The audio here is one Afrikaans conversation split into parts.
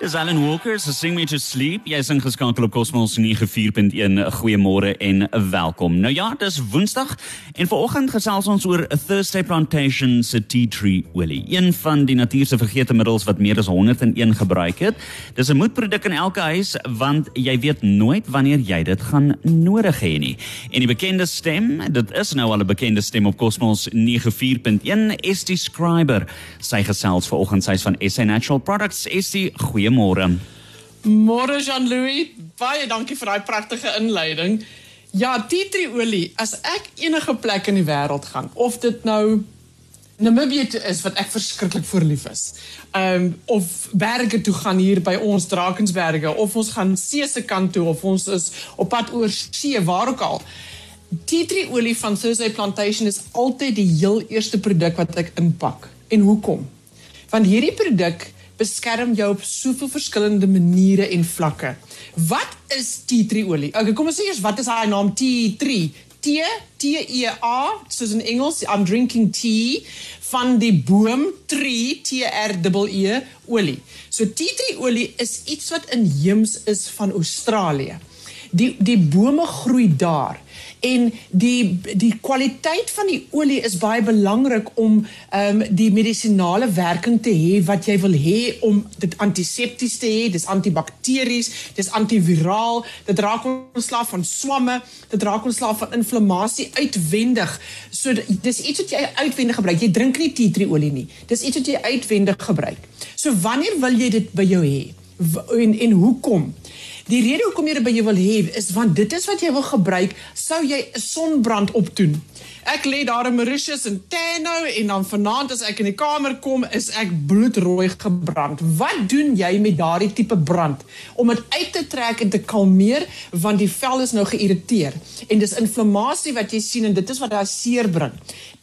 Dis Alan Walker se Sing Me to Sleep. Jy is ingeskakel op Cosmos 94.1. Goeiemôre en welkom. Nou ja, dis Woensdag en vanoggend gesels ons oor a Thursday Plantation se tea tree olie. Een van die natuur se vergete middels wat meer as 101 gebruik het. Dis 'n moedproduk in elke huis want jy weet nooit wanneer jy dit gaan nodig hê nie. En die bekende stem, dit is nou al 'n bekende stem op Cosmos 94.1, is die scriber. Sy gesels vanoggend sy's van SA Natural Products. Is die goeie Goeiemôre. Môre Jean-Louis, baie dankie vir daai pragtige inleiding. Ja, tea tree olie, as ek enige plek in die wêreld gaan, of dit nou Namibië is wat ek verskriklik verlief is. Ehm um, of berge toe gaan hier by ons Drakensberge of ons gaan see se kant toe of ons is op pad oor see waar ook al. Tea tree olie van Thursday Plantation is altyd die heel eerste produk wat ek inpak. En hoekom? Want hierdie produk beskerm jou op soveel verskillende maniere en vlakke. Wat is tea tree olie? Okay, kom ons sê eers wat is haar naam tea tree? T T E A soos in Engels I'm drinking tea van die boom tree T R E E olie. So tea tree olie is iets wat inheems is van Australië. Die die bome groei daar en die die kwaliteit van die olie is baie belangrik om ehm um, die medisinale werking te hê wat jy wil hê om dit antisepties te hê, dis antibakteries, dis antiviraal, dit raak ontslaaf van swamme, dit raak ontslaaf van inflammasie uitwendig. So dis iets wat jy uitwendig gebruik. Jy drink nie tea tree olie nie. Dis iets wat jy uitwendig gebruik. So wanneer wil jy dit by jou hê? En en hoekom? Die rede hoekom jy dit by jou wil hê is want dit is wat jy wil gebruik sou jy 'n sonbrand opdoen. Ek lê daar in Mauritius en Tano en dan vanaand as ek in die kamer kom is ek bloedrooi gebrand. Wat doen jy met daardie tipe brand om dit uit te trek en te kalmeer want die vel is nou geïrriteer en dis inflammasie wat jy sien en dit is wat daai seer bring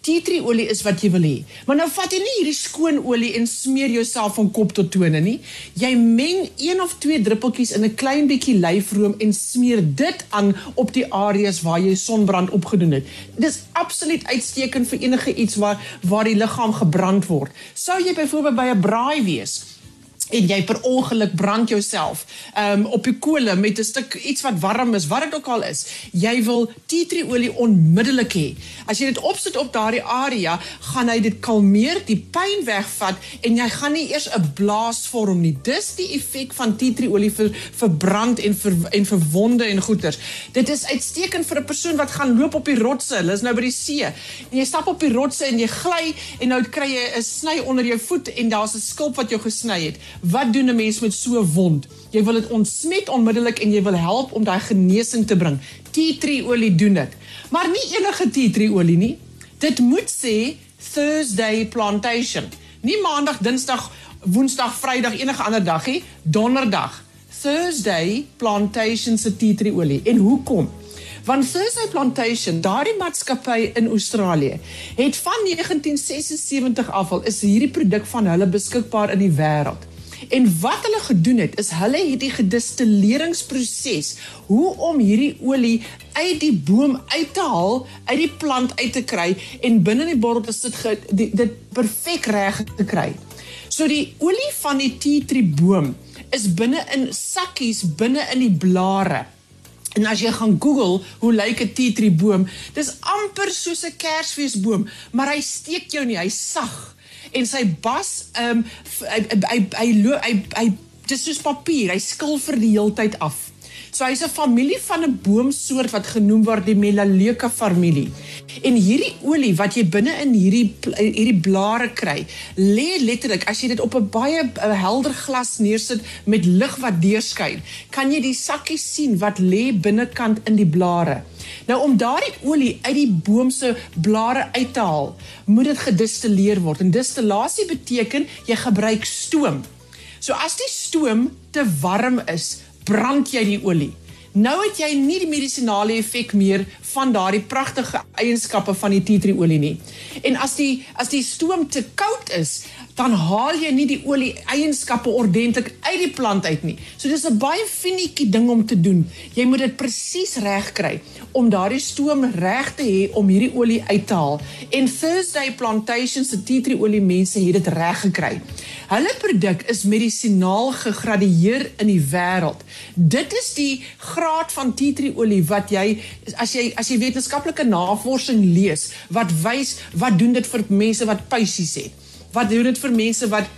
tea tree olie is wat jy wil hê. Maar nou vat jy nie hierdie skoon olie en smeer jouself van kop tot tone nie. Jy meng een of twee druppeltjies in 'n klein bietjie lyfroom en smeer dit aan op die areas waar jy sonbrand opgedoen het. Dis absoluut uitstekend vir enige iets waar waar die liggaam gebrand word. Sou jy byvoorbeeld by 'n braai wees, en jy per ongeluk brand jouself um, op die kole met 'n stuk iets wat warm is, wat dit ook al is. Jy wil tea tree olie onmiddellik hê. As jy dit opsit op daardie area, gaan hy dit kalmeer, die pyn wegvat en jy gaan nie eers 'n blaas vorm nie. Dis die effek van tea tree olie vir vir brand en vir en vir wonde en goeters. Dit is uitstekend vir 'n persoon wat gaan loop op die rotse. Hulle is nou by die see. En jy stap op die rotse en jy gly en nou kry jy 'n sny onder jou voet en daar's 'n skulp wat jou gesny het. Wat doen 'n mens met so 'n wond? Jy wil dit ontsmet onmiddellik en jy wil help om daai genesing te bring. Tea tree olie doen dit. Maar nie enige tea tree olie nie. Dit moet sê Thursday plantation. Nie maandag, dinsdag, woensdag, vrydag enige ander dag nie, donderdag. Thursday plantation se tea tree olie. En hoekom? Want Thursday Plantation, daardie maatskappy in Australië, het van 1976 af al is hierdie produk van hulle beskikbaar in die wêreld. En wat hulle gedoen het is hulle het die gedistilleringsproses hoe om hierdie olie uit die boom uit te haal, uit die plant uit te kry en binne in die bottel te sit dit, dit perfek reg te kry. So die olie van die tea tree boom is binne in sakkies binne in die blare. En as jy gaan Google hoe lyk 'n tea tree boom, dis amper soos 'n kersfeesboom, maar hy steek jou nie, hy's sag en sy bas ehm um, hy hy hy hy, hy, hy dis soos papier, hy skil vir die heeltyd af. So hy's 'n familie van 'n boomsoort wat genoem word die Melaleuca familie. En hierdie olie wat jy binne in hierdie hierdie blare kry, lê letterlik as jy dit op 'n baie helder glas neersit met lig wat deurskyn, kan jy die sakkie sien wat lê binnekant in die blare. Nou om daardie olie uit die boom se blare uit te haal, moet dit gedistilleer word. En distillasie beteken jy gebruik stoom. So as die stoom te warm is, brand jy die olie. Nou het jy nie die medisinale effek meer van daardie pragtige eienskappe van die tea tree olie nie. En as die as die stoom te koud is, dan haal jy nie die olie eienskappe ordentlik uit die plant uit nie. So dis 'n baie finetjie ding om te doen. Jy moet dit presies reg kry om daardie stoom reg te hê om hierdie olie uit te haal. En Thursday Plantation se tea tree olie mense het dit reg gekry. Hulle produk is medisinaal gegradueer in die wêreld. Dit is die graad van tea tree olie wat jy as jy as jy wetenskaplike navorsing lees wat wys wat doen dit vir mense wat puisies het. Wat doen dit vir mense wat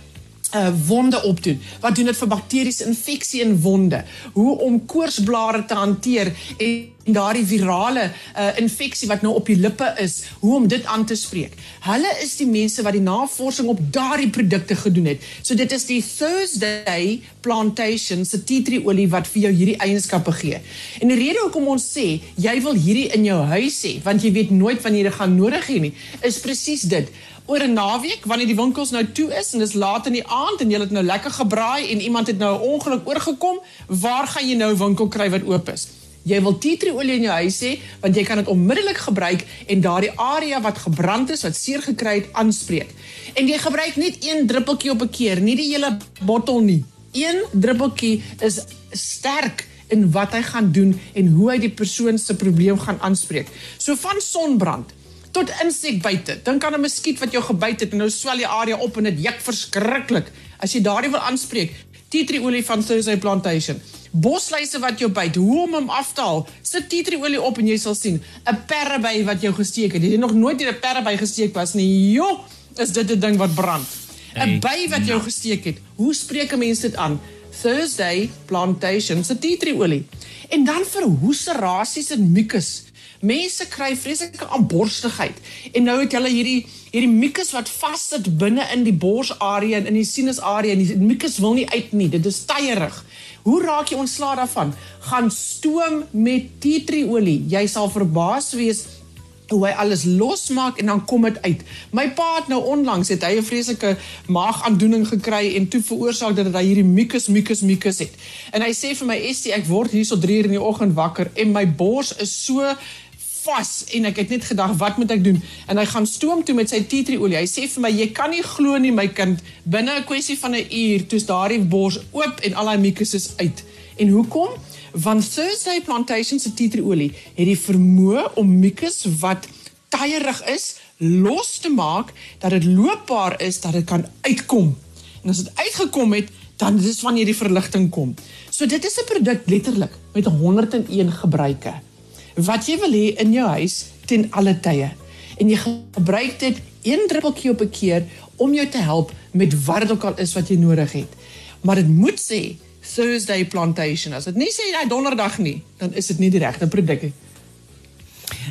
uh wonde opdoen. Wat doen dit vir bakteriese infeksie in wonde? Hoe om koorsblare te hanteer en daardie virale uh infeksie wat nou op die lippe is, hoe om dit aan te spreek. Hulle is die mense wat die navorsing op daardie produkte gedoen het. So dit is die Thursday Plantation se tea tree olie wat vir jou hierdie eienskappe gee. En die rede hoekom ons sê jy wil hierdie in jou huis hê, want jy weet nooit wanneer jy dit gaan nodig hê nie, is presies dit oor 'n naweek wanneer die winkels nou toe is en dis laat in die aand en jy het nou lekker gebraai en iemand het nou 'n ongeluk oorgekom, waar gaan jy nou 'n winkel kry wat oop is? Jy wil tea tree olie in jou huis hê want jy kan dit onmiddellik gebruik en daardie area wat gebrand is, wat seer gekry het, aanspreek. En jy gebruik net een druppeltjie op 'n keer, nie die hele bottel nie. Een druppeltjie is sterk in wat hy gaan doen en hoe hy die persoon se probleem gaan aanspreek. So van sonbrand tot insekbyte. Dink aan 'n muskiet wat jou gebyt het en nou swel die area op en dit juk verskriklik. As jy daardie wil aanspreek, tea tree olie van Thursday Plantation. Bosluise wat jou byt, hoe om hom af te haal. Sit tea tree olie op en jy sal sien 'n perreby wat jou gesteek het. Jy het nog nooit deur 'n perreby gesteek was nie. Jo, is dit 'n ding wat brand. 'n By wat jou gesteek het. Hoe spreek 'n mens dit aan? Thursday Plantation se tea tree olie. En dan vir hoeserasies en mucus. Mense kry vreeslike aanborstigheid en nou het hulle hierdie hierdie mucus wat vassit binne in die borsarea en in die sinusarea en die mucus wil nie uit nie. Dit is tyerig. Hoe raak jy ontslae daarvan? Gaan stoom met tea tree olie. Jy sal verbaas wees hoe hy alles losmaak en dan kom dit uit. My pa het nou onlangs het hy 'n vreeslike maagaandoening gekry en toe veroorsaak dat hy hierdie mucus mucus mucus het. En hy sê vir my Estie, ek word hier so 3 uur in die oggend wakker en my bors is so vas en ek het net gedag wat moet ek doen? En hy gaan stoom toe met sy tea tree olie. Hy sê vir my jy kan nie glo nie my kind. Binne 'n kwessie van 'n uur toets daardie bors oop en al daai mucus is uit. En hoekom? Want Thursday Plantation se tea tree olie het die vermoë om mucus wat tyerig is los te maak dat dit loopbaar is dat dit kan uitkom. En as dit uitgekom het dan dis wanneer die verligting kom. So dit is 'n produk letterlik met 101 gebruike wat jy wil hê in jou huis ten alle tye. En jy gebruik dit een druppeltjie op 'n keer om jou te help met wat dit ook al is wat jy nodig het. Maar dit moet sê Thursday plantation. As dit nie sê hy donderdag nie, dan is dit nie die regte produk nie.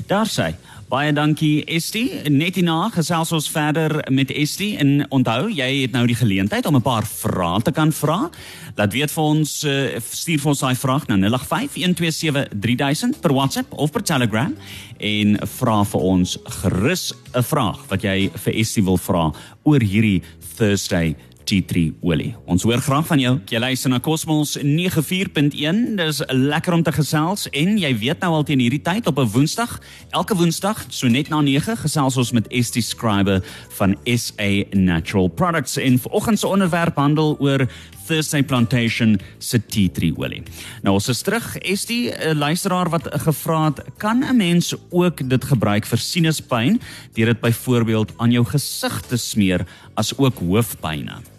Daar sê Baie dankie Estie. Net hierna gesels ons verder met Estie en onthou, jy het nou die geleentheid om 'n paar vrae te kan vra. Laat weet vir ons uh, stuur vir ons daai vraag na 0851273000 per WhatsApp of per Telegram en vra vir ons gerus 'n vraag wat jy vir Estie wil vra oor hierdie Thursday T3 olie. Ons hoor graag van jou. Jy luister na Cosmos 94.1. Dis lekker om te gesels en jy weet nou al teen hierdie tyd op 'n Woensdag, elke Woensdag so net na 9 gesels ons met Estie Scriber van SA Natural Products en vanoggend se onderwerp handel oor Thursday Plantation se tea tree olie. Nou ons is terug. Die uh, luisteraar wat gevra het, kan 'n mens ook dit gebruik vir sinuspyn deur dit byvoorbeeld aan jou gesig te smeer as ook hoofpynne?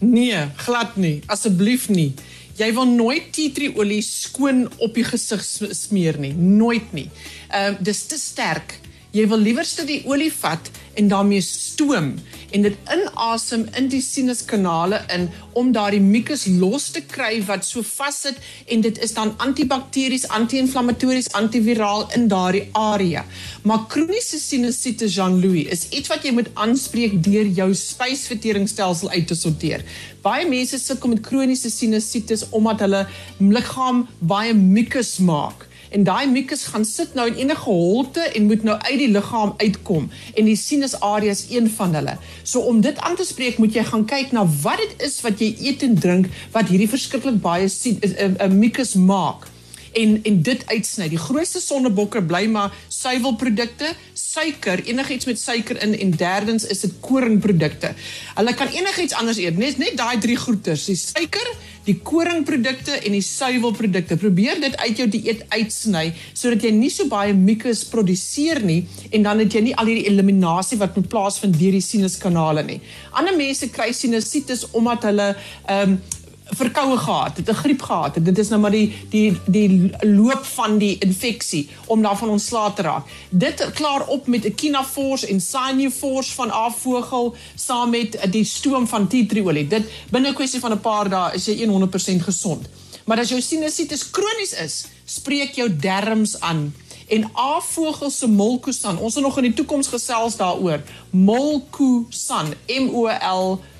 Nee, glad nie. Asseblief nie. Jy wil nooit tea tree olie skoon op die gesig smeer nie, nooit nie. Ehm uh, dis te sterk. Jy wil liewerste die olie vat en daarmee stoom en dit inasem in die sinuskanale in om daardie mucus los te kry wat so vassit en dit is dan antibakteries, anti-inflammatories, antiviraal in daardie area. Maar kroniese sinusitis Jean-Louis is iets wat jy moet aanspreek deur jou spysverteringsstelsel uit te sorteer. Baie mense sukkel met kroniese sinusitis omdat hulle liggaam baie mucus maak en daai mucus gaan sit nou in enige holte en moet nou uit die liggaam uitkom en die sinusarea is een van hulle. So om dit aan te spreek moet jy gaan kyk na wat dit is wat jy eet en drink wat hierdie verskriklik baie 'n eh, eh, mucus maak en en dit uitsny. Die grootste sondebokker bly maar suiwelprodukte, suiker, enigiets met suiker in en derdens is dit koringprodukte. Hulle kan enigiets anders eet, net net daai drie goeters, die suiker, die koringprodukte en die suiwelprodukte. Probeer dit uit jou dieet uitsny sodat jy nie so baie mucus produseer nie en dan het jy nie al hierdie eliminasie wat moet plaasvind deur die sinuskanale nie. Ander mense kry sinusitis omdat hulle ehm um, verkoue gehad, het 'n griep gehad. Dit is nou maar die die die loop van die infeksie om daarvan ontslae te raak. Dit klaar op met Echinafors en Sinufors van afvogel saam met die stoom van tea tree olie. Dit binne 'n kwessie van 'n paar dae is jy 100% gesond. Maar as jou sinusitis kronies is, spreek jou darmes aan en afvogel se molkusan. Ons gaan nog in die toekoms gesels daaroor. Molkusan, M O L K O S A N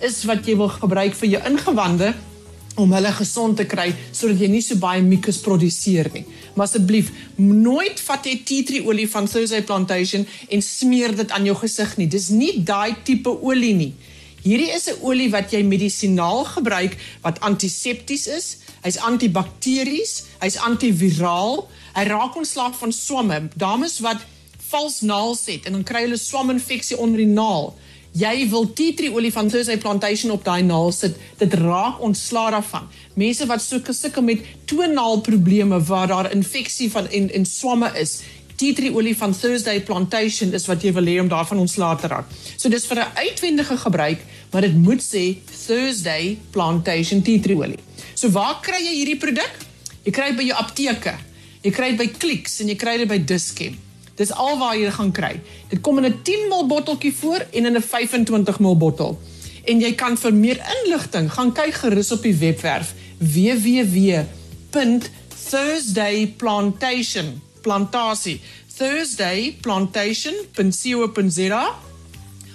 is wat jy wil gebruik vir jou ingewande om hulle gesond te kry sodat jy nie so baie mucus produseer nie. Maar asseblief, nooit vat jy tea tree olie van Thursday Plantation en smeer dit aan jou gesig nie. Dis nie daai tipe olie nie. Hierdie is 'n olie wat jy medisinaal gebruik wat antisepties is. Hy's antibakteries, hy's antiviraal. Hy raak ontslaag van swamme. Dames wat vals naels het en dan kry hulle swaminfeksie onder die naal jy wil tea tree olie van Thursday Plantation op daai naal sit, dit raak ontslaa daarvan. Mense wat so sukkel met toenaal probleme waar daar infeksie van en en swamme is, tea tree olie van Thursday Plantation is wat jy wil hê om daarvan ontslaa te raak. So dis vir 'n uitwendige gebruik, maar dit moet sê Thursday Plantation tea tree olie. So waar kry jy hierdie produk? Jy kry dit by jou apteke. Jy kry dit by Clicks en jy kry dit by Dischem. Dis alwaar jy gaan kry. Dit kom in 'n 10 ml botteltjie voor en in 'n 25 ml bottel. En jy kan vir meer inligting gaan kyk gerus op die webwerf www.thursdayplantation plantasie thursdayplantation.co.za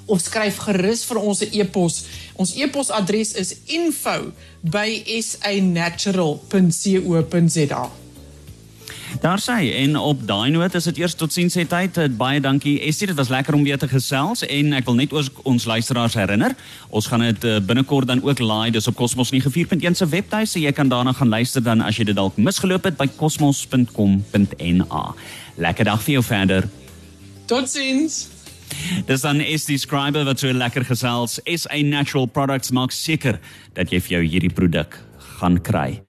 of skryf gerus vir ons e-pos. Ons e-posadres is info@sanatural.co.za. Daar sê en op daai noot is dit eers tot sien sê tyd. Eh, baie dankie Estie, dit was lekker om weer te gesels en ek wil net ons, ons luisteraars herinner, ons gaan dit uh, binnekort dan ook laai dis op Cosmos 94.1 se webtuis, so jy kan daarna gaan luister dan as jy dit dalk misgeloop het by cosmos.com.na. Lekker dag vir jou verder. Totsiens. Dis dan Estie Scriber wat so lekker gesels. SA Natural Products maak seker dat jy vir jou hierdie produk gaan kry.